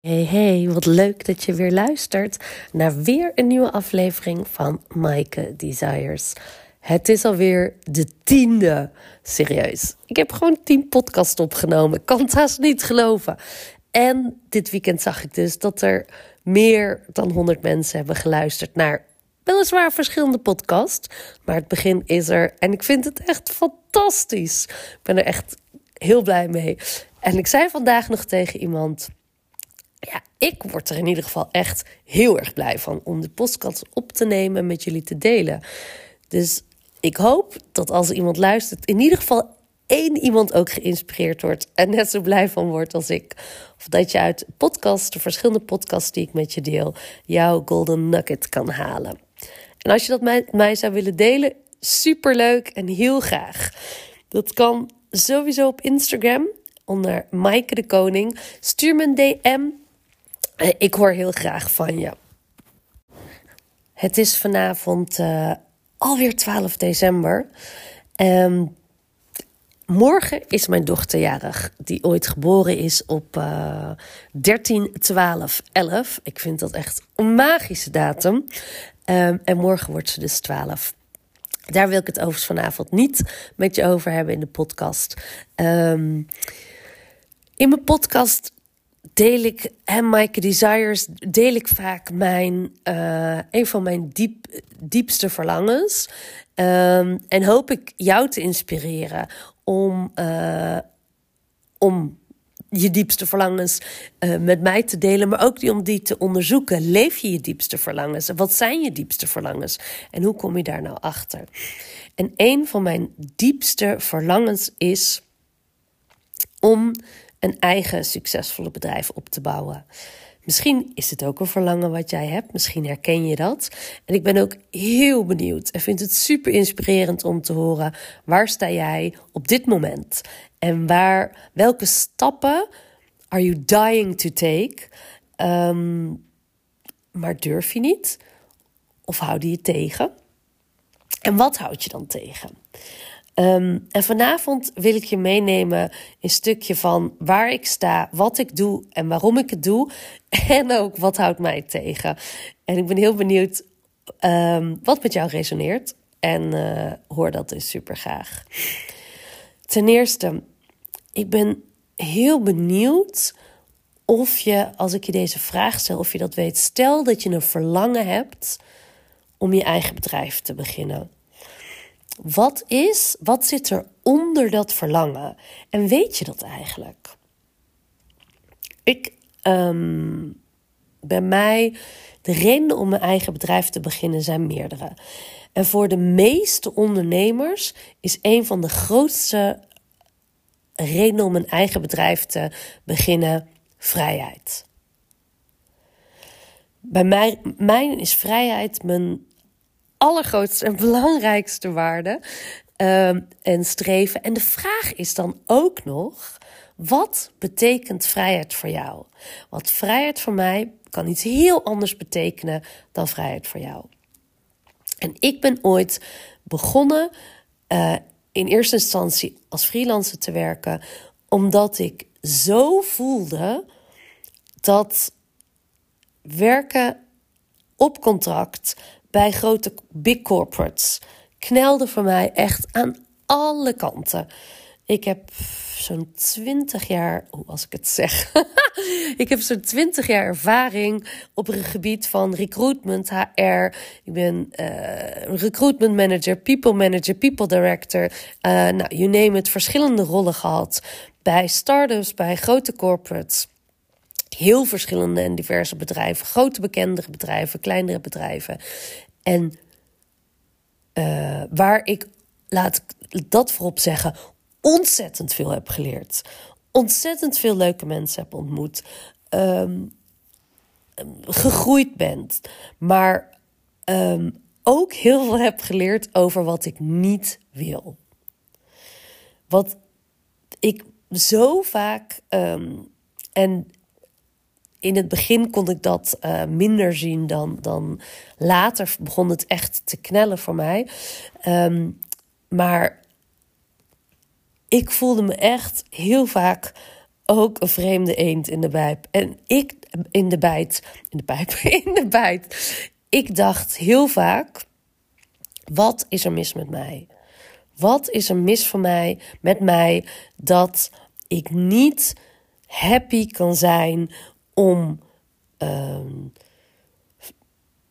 Hey hey, wat leuk dat je weer luistert naar weer een nieuwe aflevering van Maaike Desires. Het is alweer de tiende. Serieus. Ik heb gewoon tien podcasts opgenomen. Ik kan het haast niet geloven. En dit weekend zag ik dus dat er meer dan 100 mensen hebben geluisterd naar weliswaar verschillende podcasts. Maar het begin is er en ik vind het echt fantastisch. Ik ben er echt heel blij mee. En ik zei vandaag nog tegen iemand ja, ik word er in ieder geval echt heel erg blij van om de podcast op te nemen en met jullie te delen. Dus ik hoop dat als iemand luistert, in ieder geval één iemand ook geïnspireerd wordt en net zo blij van wordt als ik. Of dat je uit podcast, de verschillende podcasts die ik met je deel, jouw golden nugget kan halen. En als je dat met mij zou willen delen, superleuk en heel graag. Dat kan sowieso op Instagram onder Maaike de Koning. Stuur me een DM ik hoor heel graag van je. Het is vanavond uh, alweer 12 december. Um, morgen is mijn dochter jarig, die ooit geboren is op uh, 13, 12, 11. Ik vind dat echt een magische datum. Um, en morgen wordt ze dus 12. Daar wil ik het overigens vanavond niet met je over hebben in de podcast. Um, in mijn podcast deel ik, en Maaike Desires, deel ik vaak mijn, uh, een van mijn diep, diepste verlangens. Um, en hoop ik jou te inspireren om, uh, om je diepste verlangens uh, met mij te delen, maar ook die, om die te onderzoeken. Leef je je diepste verlangens? Wat zijn je diepste verlangens? En hoe kom je daar nou achter? En een van mijn diepste verlangens is om een eigen succesvolle bedrijf op te bouwen. Misschien is het ook een verlangen wat jij hebt. Misschien herken je dat. En ik ben ook heel benieuwd en vind het super inspirerend om te horen waar sta jij op dit moment en waar welke stappen are you dying to take? Um, maar durf je niet? Of houd je je tegen? En wat houd je dan tegen? Um, en vanavond wil ik je meenemen een stukje van waar ik sta, wat ik doe en waarom ik het doe. En ook wat houdt mij tegen. En ik ben heel benieuwd um, wat met jou resoneert. En uh, hoor dat dus super graag. Ten eerste, ik ben heel benieuwd of je, als ik je deze vraag stel, of je dat weet. Stel dat je een verlangen hebt om je eigen bedrijf te beginnen. Wat is, wat zit er onder dat verlangen? En weet je dat eigenlijk? Ik, um, bij mij, de redenen om mijn eigen bedrijf te beginnen zijn meerdere. En voor de meeste ondernemers is een van de grootste redenen om een eigen bedrijf te beginnen vrijheid. Bij mij, mijn is vrijheid mijn allergrootste en belangrijkste waarde um, en streven. En de vraag is dan ook nog: wat betekent vrijheid voor jou? Want vrijheid voor mij kan iets heel anders betekenen dan vrijheid voor jou. En ik ben ooit begonnen uh, in eerste instantie als freelancer te werken, omdat ik zo voelde dat werken op contract bij grote big corporates knelde voor mij echt aan alle kanten. Ik heb zo'n 20 jaar, hoe als ik het zeg? ik heb zo'n 20 jaar ervaring op een gebied van recruitment, HR. Ik ben uh, recruitment manager, people manager, people director. Uh, nou, you name it, verschillende rollen gehad. Bij startups, bij grote corporates heel verschillende en diverse bedrijven. Grote bekendere bedrijven, kleinere bedrijven. En uh, waar ik, laat ik dat voorop zeggen, ontzettend veel heb geleerd. Ontzettend veel leuke mensen heb ontmoet. Um, gegroeid bent. Maar um, ook heel veel heb geleerd over wat ik niet wil. Wat ik zo vaak. Um, en in het begin kon ik dat uh, minder zien dan, dan later begon het echt te knellen voor mij. Um, maar ik voelde me echt heel vaak ook een vreemde eend in de bijt. En ik in de bijt, in de pijp, in de bijt. Ik dacht heel vaak: wat is er mis met mij? Wat is er mis van mij, met mij, dat ik niet happy kan zijn om ehm,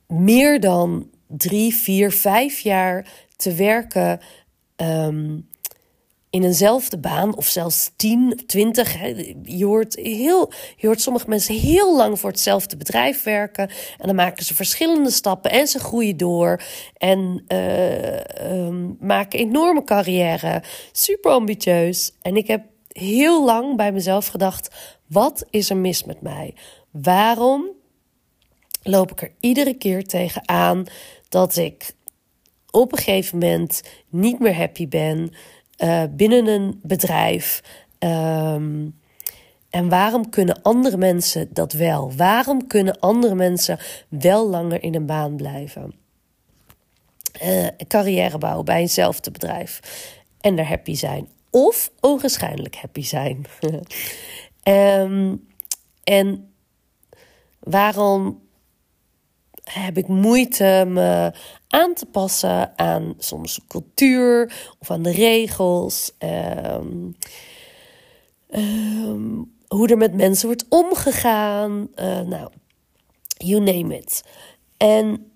meer dan drie, vier, vijf jaar te werken ehm, in eenzelfde baan, of zelfs 10, 20. Je hoort, heel, je hoort sommige mensen heel lang voor hetzelfde bedrijf werken. En dan maken ze verschillende stappen en ze groeien door. En uh, maken enorme carrière. Super ambitieus. En ik heb heel lang bij mezelf gedacht: wat is er mis met mij? Waarom loop ik er iedere keer tegenaan dat ik op een gegeven moment niet meer happy ben? uh, binnen een bedrijf. Um, en waarom kunnen andere mensen dat wel? Waarom kunnen andere mensen wel langer in een baan blijven? Uh, carrière bouwen bij eenzelfde bedrijf en daar happy zijn. Of onwaarschijnlijk happy zijn. um, en waarom heb ik moeite me aan te passen aan soms cultuur of aan de regels. Um, um, hoe er met mensen wordt omgegaan. Uh, nou, you name it. En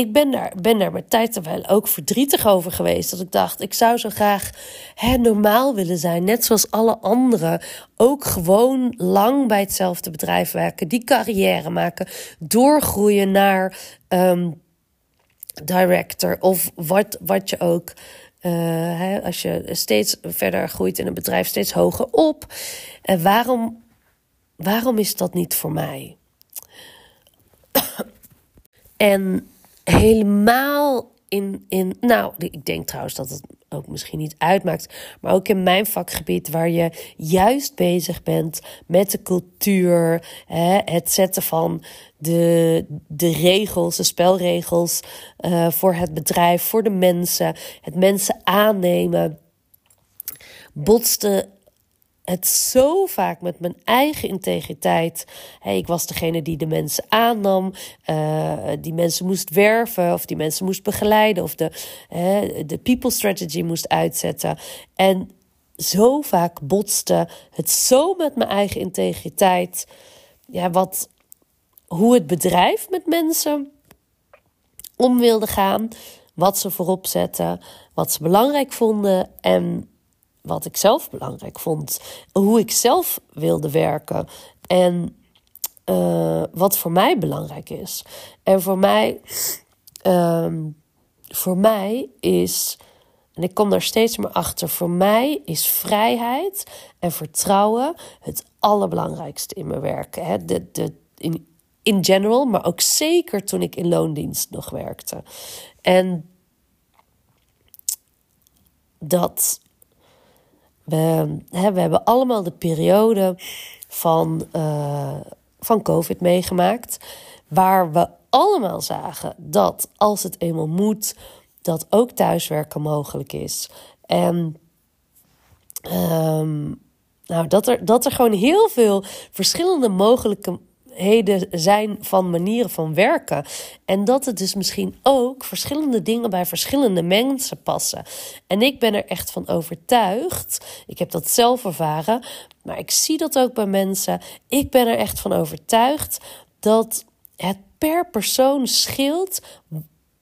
ik ben daar, ben daar met tijd wel ook verdrietig over geweest. Dat ik dacht, ik zou zo graag hè, normaal willen zijn. Net zoals alle anderen. Ook gewoon lang bij hetzelfde bedrijf werken. Die carrière maken. Doorgroeien naar um, director of wat, wat je ook. Uh, hè, als je steeds verder groeit in een bedrijf, steeds hoger op. En waarom, waarom is dat niet voor mij? en helemaal in, in. Nou, ik denk trouwens dat het ook misschien niet uitmaakt. Maar ook in mijn vakgebied, waar je juist bezig bent met de cultuur. Hè, het zetten van de, de regels, de spelregels uh, voor het bedrijf, voor de mensen. Het mensen aannemen. Botste het zo vaak met mijn eigen integriteit. Ik was degene die de mensen aannam, uh, die mensen moest werven of die mensen moest begeleiden of de, de people strategy moest uitzetten. En zo vaak botste het zo met mijn eigen integriteit. Ja, wat, hoe het bedrijf met mensen om wilde gaan, wat ze voorop zetten, wat ze belangrijk vonden en wat ik zelf belangrijk vond, hoe ik zelf wilde werken en uh, wat voor mij belangrijk is. En voor mij, uh, voor mij is, en ik kom daar steeds meer achter, voor mij is vrijheid en vertrouwen het allerbelangrijkste in mijn werk. Hè? De, de, in, in general, maar ook zeker toen ik in loondienst nog werkte. En dat we, hè, we hebben allemaal de periode van, uh, van COVID meegemaakt. Waar we allemaal zagen dat als het eenmaal moet, dat ook thuiswerken mogelijk is. En um, nou, dat, er, dat er gewoon heel veel verschillende mogelijke zijn van manieren van werken. En dat het dus misschien ook verschillende dingen bij verschillende mensen passen. En ik ben er echt van overtuigd. Ik heb dat zelf ervaren, maar ik zie dat ook bij mensen. Ik ben er echt van overtuigd dat het per persoon scheelt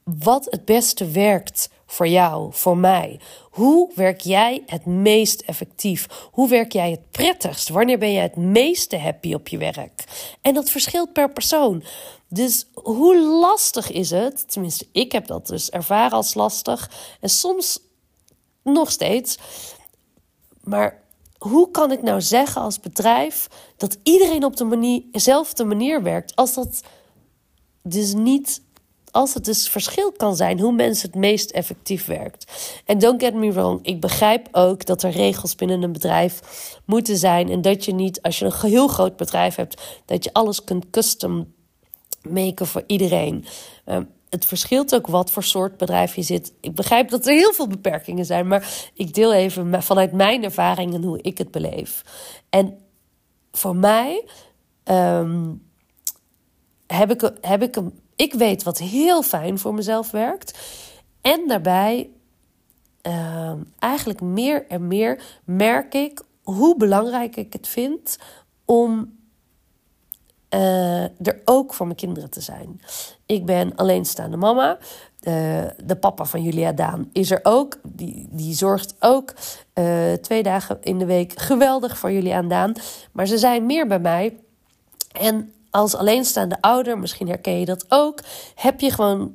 wat het beste werkt voor jou, voor mij. Hoe werk jij het meest effectief? Hoe werk jij het prettigst? Wanneer ben jij het meeste happy op je werk? En dat verschilt per persoon. Dus hoe lastig is het? Tenminste, ik heb dat dus ervaren als lastig. En soms nog steeds. Maar hoe kan ik nou zeggen als bedrijf dat iedereen op manier, dezelfde manier werkt, als dat dus niet als het dus verschil kan zijn hoe mensen het meest effectief werkt. En don't get me wrong, ik begrijp ook dat er regels binnen een bedrijf moeten zijn. En dat je niet, als je een heel groot bedrijf hebt, dat je alles kunt custom maken voor iedereen. Ehm, het verschilt ook wat voor soort bedrijf je zit. Ik begrijp dat er heel veel beperkingen zijn, maar ik deel even vanuit mijn ervaringen hoe ik het beleef. En voor mij ehm, heb ik, heb ik een. Ik weet wat heel fijn voor mezelf werkt. En daarbij, ehm, eigenlijk meer en meer merk ik hoe belangrijk ik het vind om uh, er ook voor mijn kinderen te zijn. Ik ben alleenstaande mama. De, papa van Julia Daan is er ook. Die, die zorgt ook uh, twee dagen in de week geweldig voor Julia Daan. Maar ze zijn meer bij mij. En als alleenstaande ouder, misschien herken je dat ook, heb je gewoon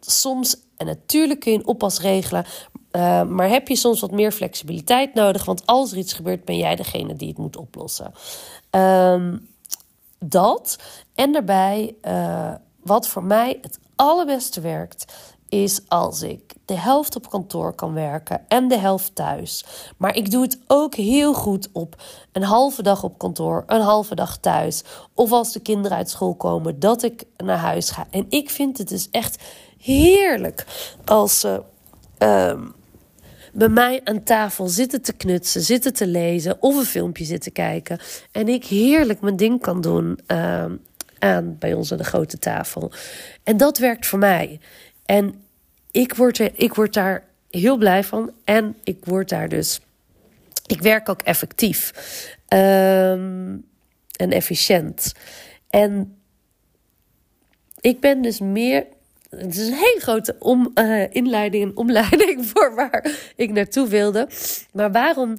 soms, en natuurlijk kun je een oppas regelen, uh, maar heb je soms wat meer flexibiliteit nodig? Want als er iets gebeurt, ben jij degene die het moet oplossen. Um, dat. En daarbij, uh, wat voor mij het allerbeste werkt, is als ik de helft op kantoor kan werken en de helft thuis. Maar ik doe het ook heel goed op een halve dag op kantoor, een halve dag thuis. Of als de kinderen uit school komen, dat ik naar huis ga. En ik vind het dus echt heerlijk als ze. Uh, bij mij aan tafel zitten te knutsen, zitten te lezen of een filmpje zitten kijken. En ik heerlijk mijn ding kan doen uh, aan bij ons aan de grote tafel. En dat werkt voor mij. En ik word, ik word daar heel blij van. En ik word daar dus. Ik werk ook effectief um, en efficiënt. En ik ben dus meer het is een hele grote om, uh, inleiding en omleiding voor waar ik naartoe wilde. Maar waarom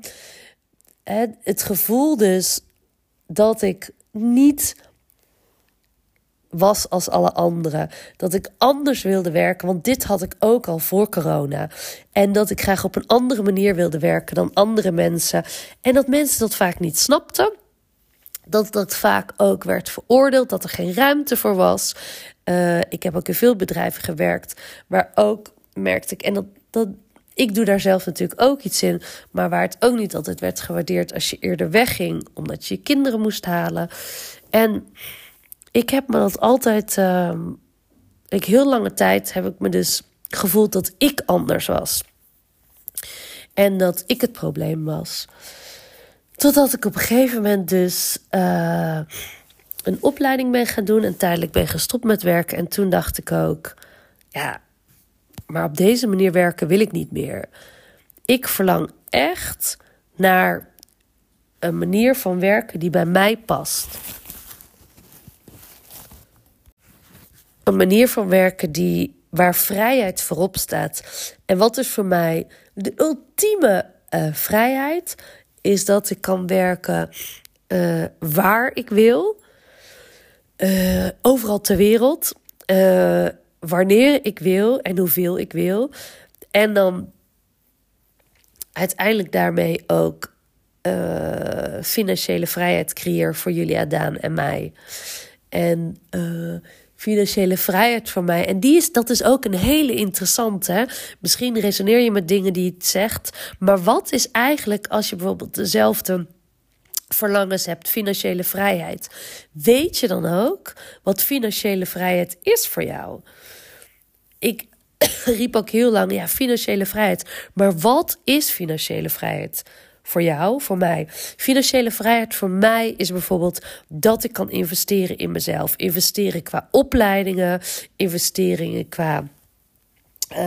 het gevoel dus dat ik niet was als alle anderen. Dat ik anders wilde werken, want dit had ik ook al voor corona. En dat ik graag op een andere manier wilde werken dan andere mensen. En dat mensen dat vaak niet snapten. Dat dat vaak ook werd veroordeeld, dat er geen ruimte voor was. Uh, ik heb ook in veel bedrijven gewerkt, waar ook merkte ik, en dat, dat, ik doe daar zelf natuurlijk ook iets in, maar waar het ook niet altijd werd gewaardeerd als je eerder wegging, omdat je je kinderen moest halen. En ik heb me dat altijd, uh, ik heel lange tijd heb ik me dus gevoeld dat ik anders was. En dat ik het probleem was. Totdat ik op een gegeven moment dus. Uh, een opleiding ben gaan doen en tijdelijk ben gestopt met werken. En toen dacht ik ook, ja, maar op deze manier werken wil ik niet meer. Ik verlang echt naar een manier van werken die bij mij past. Een manier van werken die, waar vrijheid voorop staat. En wat is voor mij de ultieme uh, vrijheid? Is dat ik kan werken uh, waar ik wil uh, overal ter wereld. Wanneer ik wil en hoeveel ik wil. En dan uiteindelijk daarmee ook financiële vrijheid creëer voor Julia Daan en mij. En financiële vrijheid voor mij. En die is, dat is ook een hele interessante. Misschien resoneer je met dingen die het zegt. Maar wat is eigenlijk als je bijvoorbeeld dezelfde verlangens hebt, financiële vrijheid. Weet je dan ook wat financiële vrijheid is voor jou? Ik riep ook heel lang, ja, financiële vrijheid. Maar wat is financiële vrijheid? Voor jou, voor mij. Financiële vrijheid voor mij is bijvoorbeeld dat ik kan investeren in mezelf. Investeren qua opleidingen, investeringen qua uh,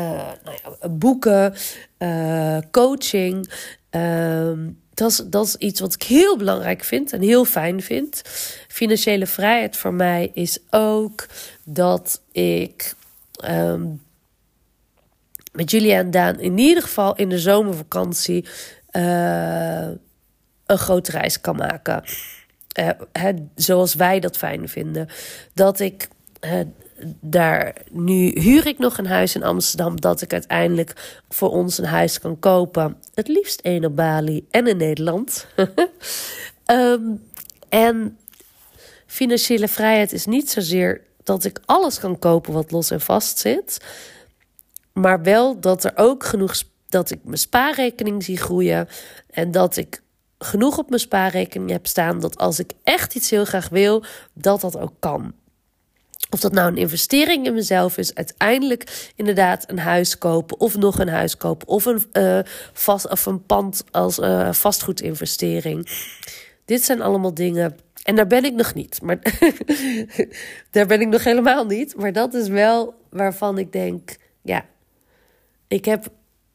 nou ja, boeken, uh, coaching. Uh, dat is, dat is iets wat ik heel belangrijk vind en heel fijn vind. Financiële vrijheid voor mij is ook dat ik um, met Julia en Daan in ieder geval in de zomervakantie uh, een grote reis kan maken. Uh, zoals wij dat fijn vinden. Dat ik daar, nu huur ik nog een huis in Amsterdam, dat ik uiteindelijk voor ons een huis kan kopen. Het liefst één op Bali en in Nederland. um, en financiële vrijheid is niet zozeer dat ik alles kan kopen wat los en vast zit, maar wel dat er ook genoeg dat ik mijn spaarrekening zie groeien en dat ik genoeg op mijn spaarrekening heb staan dat als ik echt iets heel graag wil, dat dat ook kan Of dat nou een investering in mezelf is, uiteindelijk inderdaad een huis kopen of nog een huis kopen of een, uh, vast, of een pand als uh, vastgoedinvestering. Dit zijn allemaal dingen. En daar ben ik nog niet. Maar daar ben ik nog helemaal niet. Maar dat is wel waarvan ik denk: ja, ik heb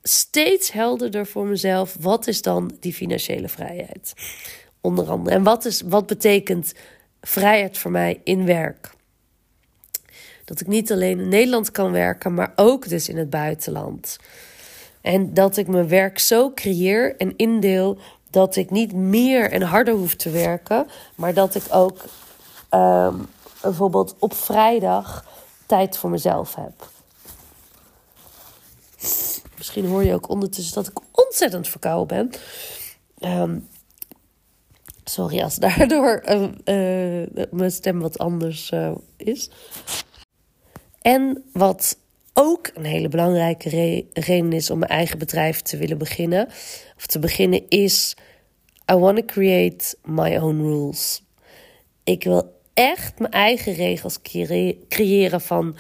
steeds helderder voor mezelf. Wat is dan die financiële vrijheid? Onder andere. En wat, is, wat betekent vrijheid voor mij in werk? Dat ik niet alleen in Nederland kan werken, maar ook dus in het buitenland. En dat ik mijn werk zo creëer en indeel dat ik niet meer en harder hoef te werken, maar dat ik ook ehm, bijvoorbeeld op vrijdag tijd voor mezelf heb. Misschien hoor je ook ondertussen dat ik ontzettend verkouden ben. Um, sorry als daardoor uh, uh, mijn stem wat anders uh, is. En wat ook een hele belangrijke re reden is om mijn eigen bedrijf te willen beginnen, of te beginnen, is: I want to create my own rules. Ik wil echt mijn eigen regels creëren van,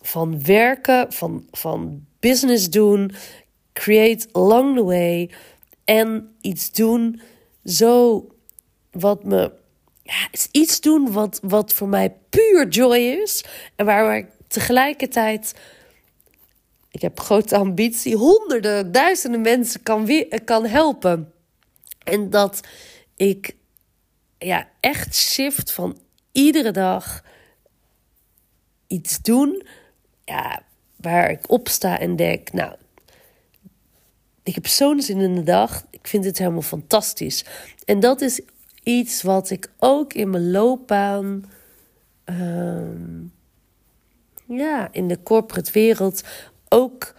van werken, van, van business doen, create along the way en iets doen zo wat me ja, iets doen wat, wat voor mij puur joy is. En waar ik tegelijkertijd. Ik heb grote ambitie, honderden, duizenden mensen kan, kan helpen. En dat ik ja, echt shift van iedere dag iets doen. Ja, waar ik opsta en denk, nou, ik heb zo'n zin in de dag. Ik vind het helemaal fantastisch. En dat is iets wat ik ook in mijn loopbaan. Ehm, ja, in de corporate wereld ook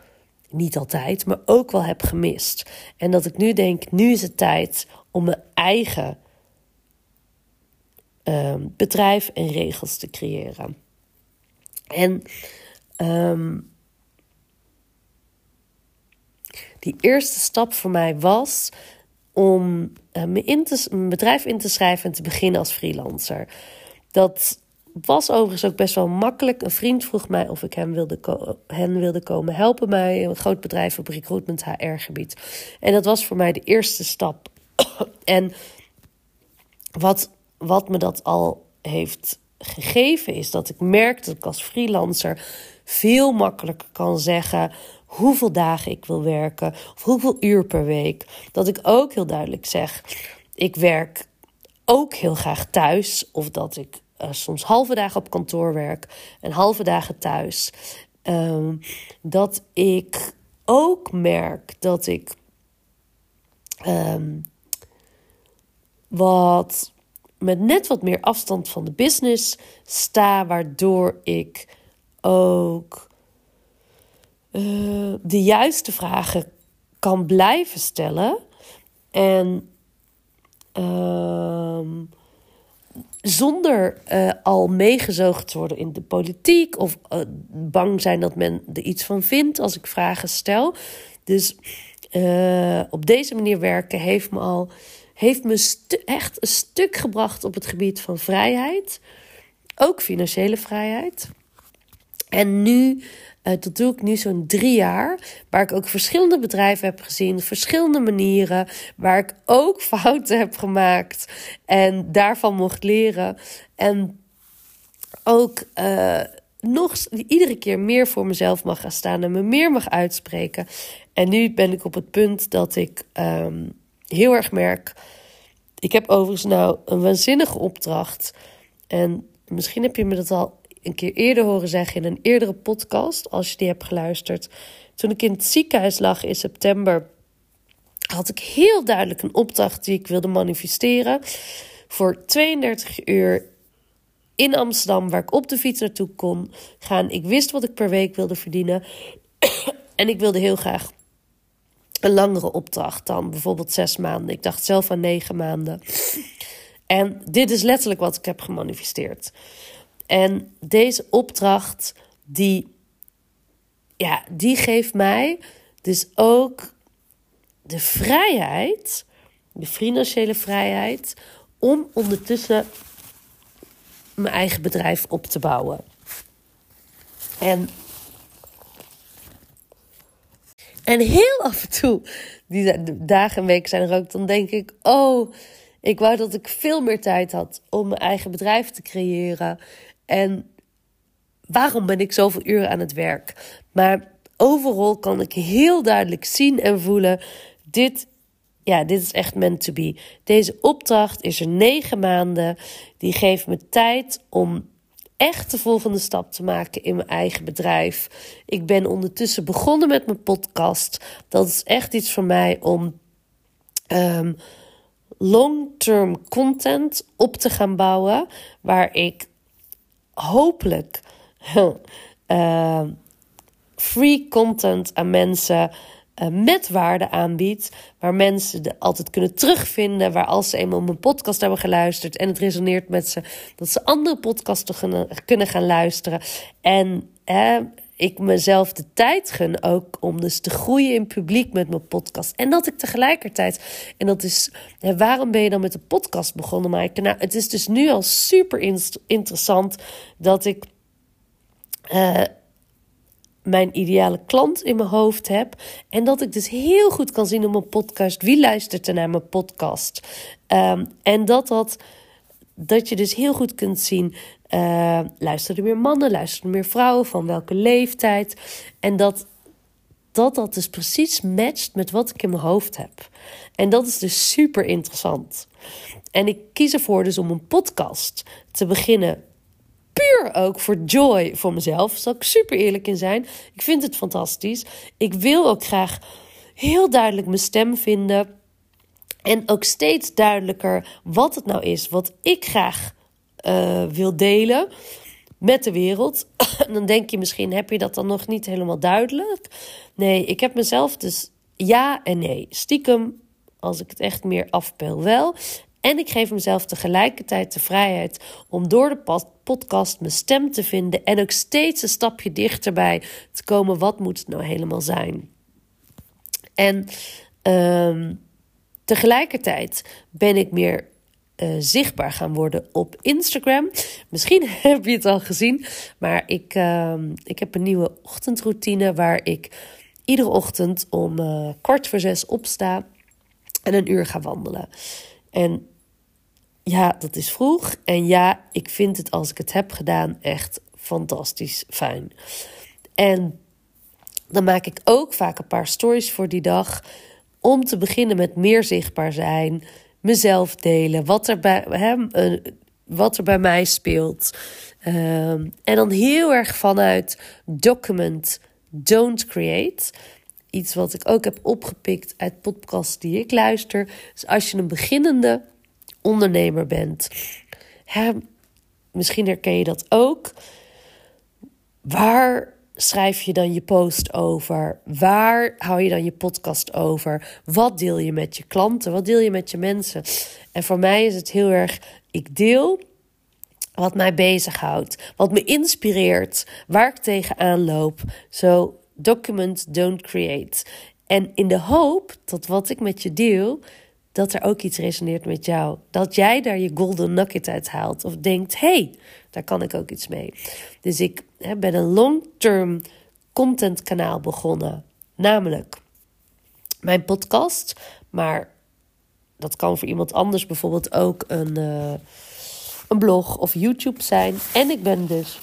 niet altijd, maar ook wel heb gemist. En dat ik nu denk, nu is het tijd om mijn eigen ehm, bedrijf en regels te creëren. En ehm, die eerste stap voor mij was om uh, me in te, mijn bedrijf in te schrijven en te beginnen als freelancer. Dat was overigens ook best wel makkelijk. Een vriend vroeg mij of ik hem wilde, hen wilde komen helpen bij een groot bedrijf op recruitment HR-gebied. En dat was voor mij de eerste stap. en wat, wat me dat al heeft gegeven is dat ik merk dat ik als freelancer veel makkelijker kan zeggen hoeveel dagen ik wil werken of hoeveel uur per week. Dat ik ook heel duidelijk zeg: ik werk ook heel graag thuis of dat ik uh, soms halve dagen op kantoor werk en halve dagen thuis. Um, dat ik ook merk dat ik um, wat met net wat meer afstand van de business sta, waardoor ik ook uh, de juiste vragen kan blijven stellen en uh, zonder uh, al meegezogen te worden in de politiek of uh, bang zijn dat men er iets van vindt als ik vragen stel. Dus op deze manier werken heeft me al heeft me echt een stuk gebracht op het gebied van vrijheid, ook financiële vrijheid. En nu uh, dat doe ik nu zo'n drie jaar. Waar ik ook verschillende bedrijven heb gezien. Verschillende manieren. Waar ik ook fouten heb gemaakt. En daarvan mocht leren. En ook uh, nog iedere keer meer voor mezelf mag gaan staan. En me meer mag uitspreken. En nu ben ik op het punt dat ik um, heel erg merk. Ik heb overigens nou een waanzinnige opdracht. En misschien heb je me dat al een keer eerder horen zeggen in een eerdere podcast, als je die hebt geluisterd. Toen ik in het ziekenhuis lag in september, had ik heel duidelijk een opdracht die ik wilde manifesteren. Voor 32 uur in Amsterdam, waar ik op de fiets naartoe kon gaan. Ik wist wat ik per week wilde verdienen. en ik wilde heel graag een langere opdracht dan bijvoorbeeld zes maanden. Ik dacht zelf aan negen maanden. En dit is letterlijk wat ik heb gemanifesteerd. En deze opdracht, die, ja, die geeft mij dus ook de vrijheid, de financiële vrijheid, om ondertussen mijn eigen bedrijf op te bouwen. En, en heel af en toe, die dagen en weken zijn er ook, dan denk ik: oh, ik wou dat ik veel meer tijd had om mijn eigen bedrijf te creëren. En waarom ben ik zoveel uren aan het werk? Maar overal kan ik heel duidelijk zien en voelen: dit, ja, dit is echt meant to be. Deze opdracht is er negen maanden. Die geeft me tijd om echt de volgende stap te maken in mijn eigen bedrijf. Ik ben ondertussen begonnen met mijn podcast. Dat is echt iets voor mij om um, long-term content op te gaan bouwen. Waar ik hopelijk uh, free content aan mensen uh, met waarde aanbied. Waar mensen de altijd kunnen terugvinden. Waar als ze eenmaal mijn podcast hebben geluisterd en het resoneert met ze, dat ze andere podcasts kunnen gaan luisteren. En ik mezelf de tijd gun ook om dus te groeien in publiek met mijn podcast. En dat ik tegelijkertijd, en dat is, waarom ben je dan met de podcast begonnen, Maaike? Nou, het is dus nu al super interessant dat ik uh, mijn ideale klant in mijn hoofd heb. En dat ik dus heel goed kan zien op mijn podcast wie luistert er naar mijn podcast. Um, en dat dat. Dat je dus heel goed kunt zien, uh, er meer mannen, luisteren er meer vrouwen, van welke leeftijd. En dat, dat dat dus precies matcht met wat ik in mijn hoofd heb. En dat is dus super interessant. En ik kies ervoor dus om een podcast te beginnen puur ook voor joy voor mezelf. Daar zal ik super eerlijk in zijn. Ik vind het fantastisch. Ik wil ook graag heel duidelijk mijn stem vinden. En ook steeds duidelijker wat het nou is wat ik graag uh, wil delen met de wereld. dan denk je misschien, heb je dat dan nog niet helemaal duidelijk? Nee, ik heb mezelf dus ja en nee. Stiekem, als ik het echt meer afpeel, wel. En ik geef mezelf tegelijkertijd de vrijheid om door de podcast mijn stem te vinden en ook steeds een stapje dichterbij te komen. Wat moet het nou helemaal zijn? En uh, tegelijkertijd ben ik meer uh, zichtbaar gaan worden op Instagram. Misschien heb je het al gezien, maar ik, uh, ik heb een nieuwe ochtendroutine waar ik iedere ochtend om uh, kwart voor zes opsta en een uur ga wandelen. En ja, dat is vroeg. En ja, ik vind het als ik het heb gedaan echt fantastisch fijn. En dan maak ik ook vaak een paar stories voor die dag. Om te beginnen met meer zichtbaar zijn, mezelf delen, wat er bij, hem, wat er bij mij speelt. Um, en dan heel erg vanuit document, don't create. Iets wat ik ook heb opgepikt uit podcasts die ik luister. Dus als je een beginnende ondernemer bent. Hè, misschien herken je dat ook. Waar schrijf je dan je post over? Waar hou je dan je podcast over? Wat deel je met je klanten? Wat deel je met je mensen? En voor mij is het heel erg, ik deel wat mij bezighoudt, wat me inspireert, waar ik tegenaan loop. Zo, document, don't create. En in de hoop dat wat ik met je deel, dat er ook iets resoneert met jou. Dat jij daar je golden nugget uit haalt. Of denkt, hey, daar kan ik ook iets mee. Dus ik hè, ben een long-term content kanaal begonnen. Namelijk mijn podcast. Maar dat kan voor iemand anders bijvoorbeeld ook een, uh, een blog of YouTube zijn. En ik ben dus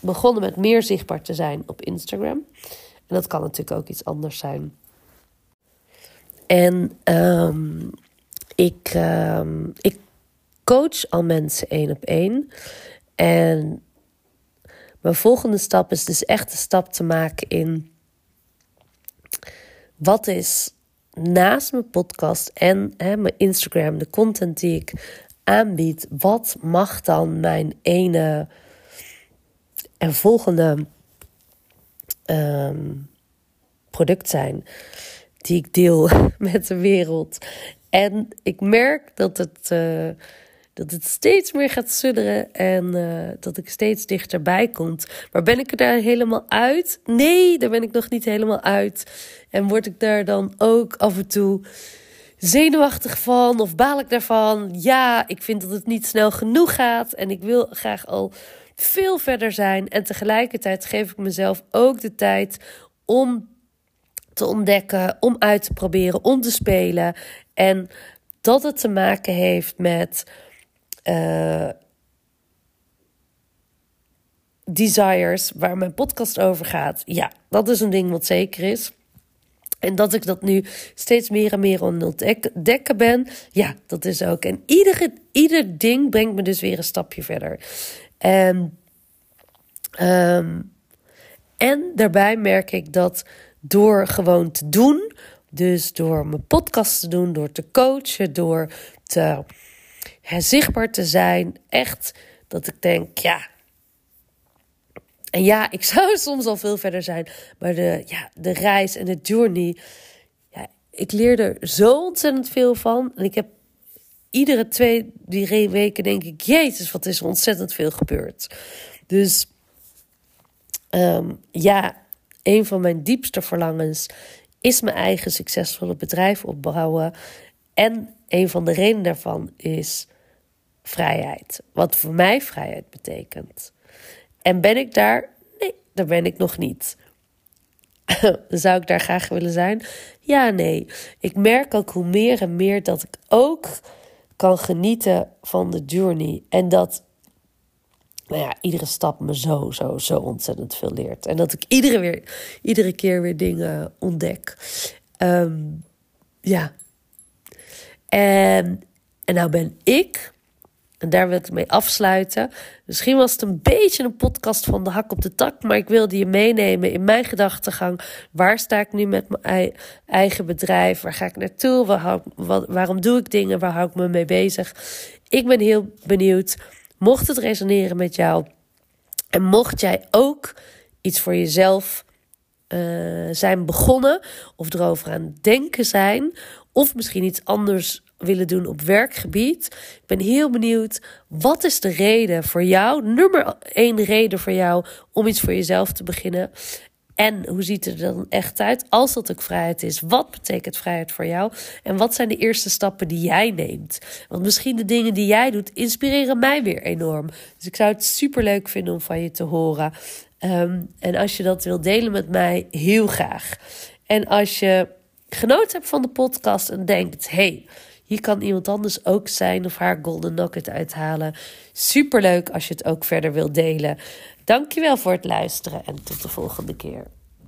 begonnen met meer zichtbaar te zijn op Instagram. En dat kan natuurlijk ook iets anders zijn. En um, ik, um, ik coach al mensen één op één. En mijn volgende stap is dus echt de stap te maken in wat is naast mijn podcast en hè, mijn Instagram, de content die ik aanbied, wat mag dan mijn ene en volgende um, product zijn? die ik deel met de wereld. En ik merk dat het, uh, dat het steeds meer gaat sudderen en uh, dat ik steeds dichterbij komt. Maar ben ik er daar helemaal uit? Nee, daar ben ik nog niet helemaal uit. En word ik daar dan ook af en toe zenuwachtig van of baal ik daarvan? Ja, ik vind dat het niet snel genoeg gaat en ik wil graag al veel verder zijn. En tegelijkertijd geef ik mezelf ook de tijd om te ontdekken, om uit te proberen, om te spelen. En dat het te maken heeft met uh, desires, waar mijn podcast over gaat. Ja, dat is een ding wat zeker is. En dat ik dat nu steeds meer en meer aan ontdekken ben. Ja, dat is ook. En iedere, ieder ding brengt me dus weer een stapje verder. En, ehm, en daarbij merk ik dat door gewoon te doen, dus door mijn podcast te doen, door te coachen, door te zichtbaar te zijn, echt dat ik denk, ja, en ja, ik zou soms al veel verder zijn. Maar de, ja, de reis en de journey. Ja, ik leer er zo ontzettend veel van. En ik heb iedere twee, drie weken denk ik... Jezus, wat is er ontzettend veel gebeurd. Dus ehm, ja, een van mijn diepste verlangens... is mijn eigen succesvolle bedrijf opbouwen. En een van de redenen daarvan is vrijheid. Wat voor mij vrijheid betekent. En ben ik daar? Nee, daar ben ik nog niet. Zou ik daar graag willen zijn? Ja, nee. Ik merk ook hoe meer en meer dat ik ook kan genieten van de journey. En dat, nou ja, iedere stap me zo, zo, zo ontzettend veel leert. En dat ik iedere, weer, iedere keer weer dingen ontdek. Ehm, ja. En, en nou ben ik en daar wil ik mee afsluiten. Misschien was het een beetje een podcast van de hak op de tak, maar ik wilde je meenemen in mijn gedachtegang. Waar sta ik nu met mijn eigen bedrijf? Waar ga ik naartoe? Waar waarom doe ik dingen? Waar hou ik me mee bezig? Ik ben heel benieuwd. Mocht het resoneren met jou en mocht jij ook iets voor jezelf uh, zijn begonnen of erover aan denken zijn, of misschien iets anders willen doen op werkgebied. Ik ben heel benieuwd, wat is de reden voor jou, nummer één reden voor jou om iets voor jezelf te beginnen? En hoe ziet het er dan echt uit als dat ook vrijheid is? Wat betekent vrijheid voor jou? En wat zijn de eerste stappen die jij neemt? Want misschien de dingen die jij doet inspireren mij weer enorm. Dus ik zou het super leuk vinden om van je te horen. Ehm, en als je dat wilt delen met mij, heel graag. En als je genoten hebt van de podcast en denkt: hey, hier kan iemand anders ook zijn of haar golden nugget uithalen. Superleuk als je het ook verder wilt delen. Dankjewel voor het luisteren en tot de volgende keer.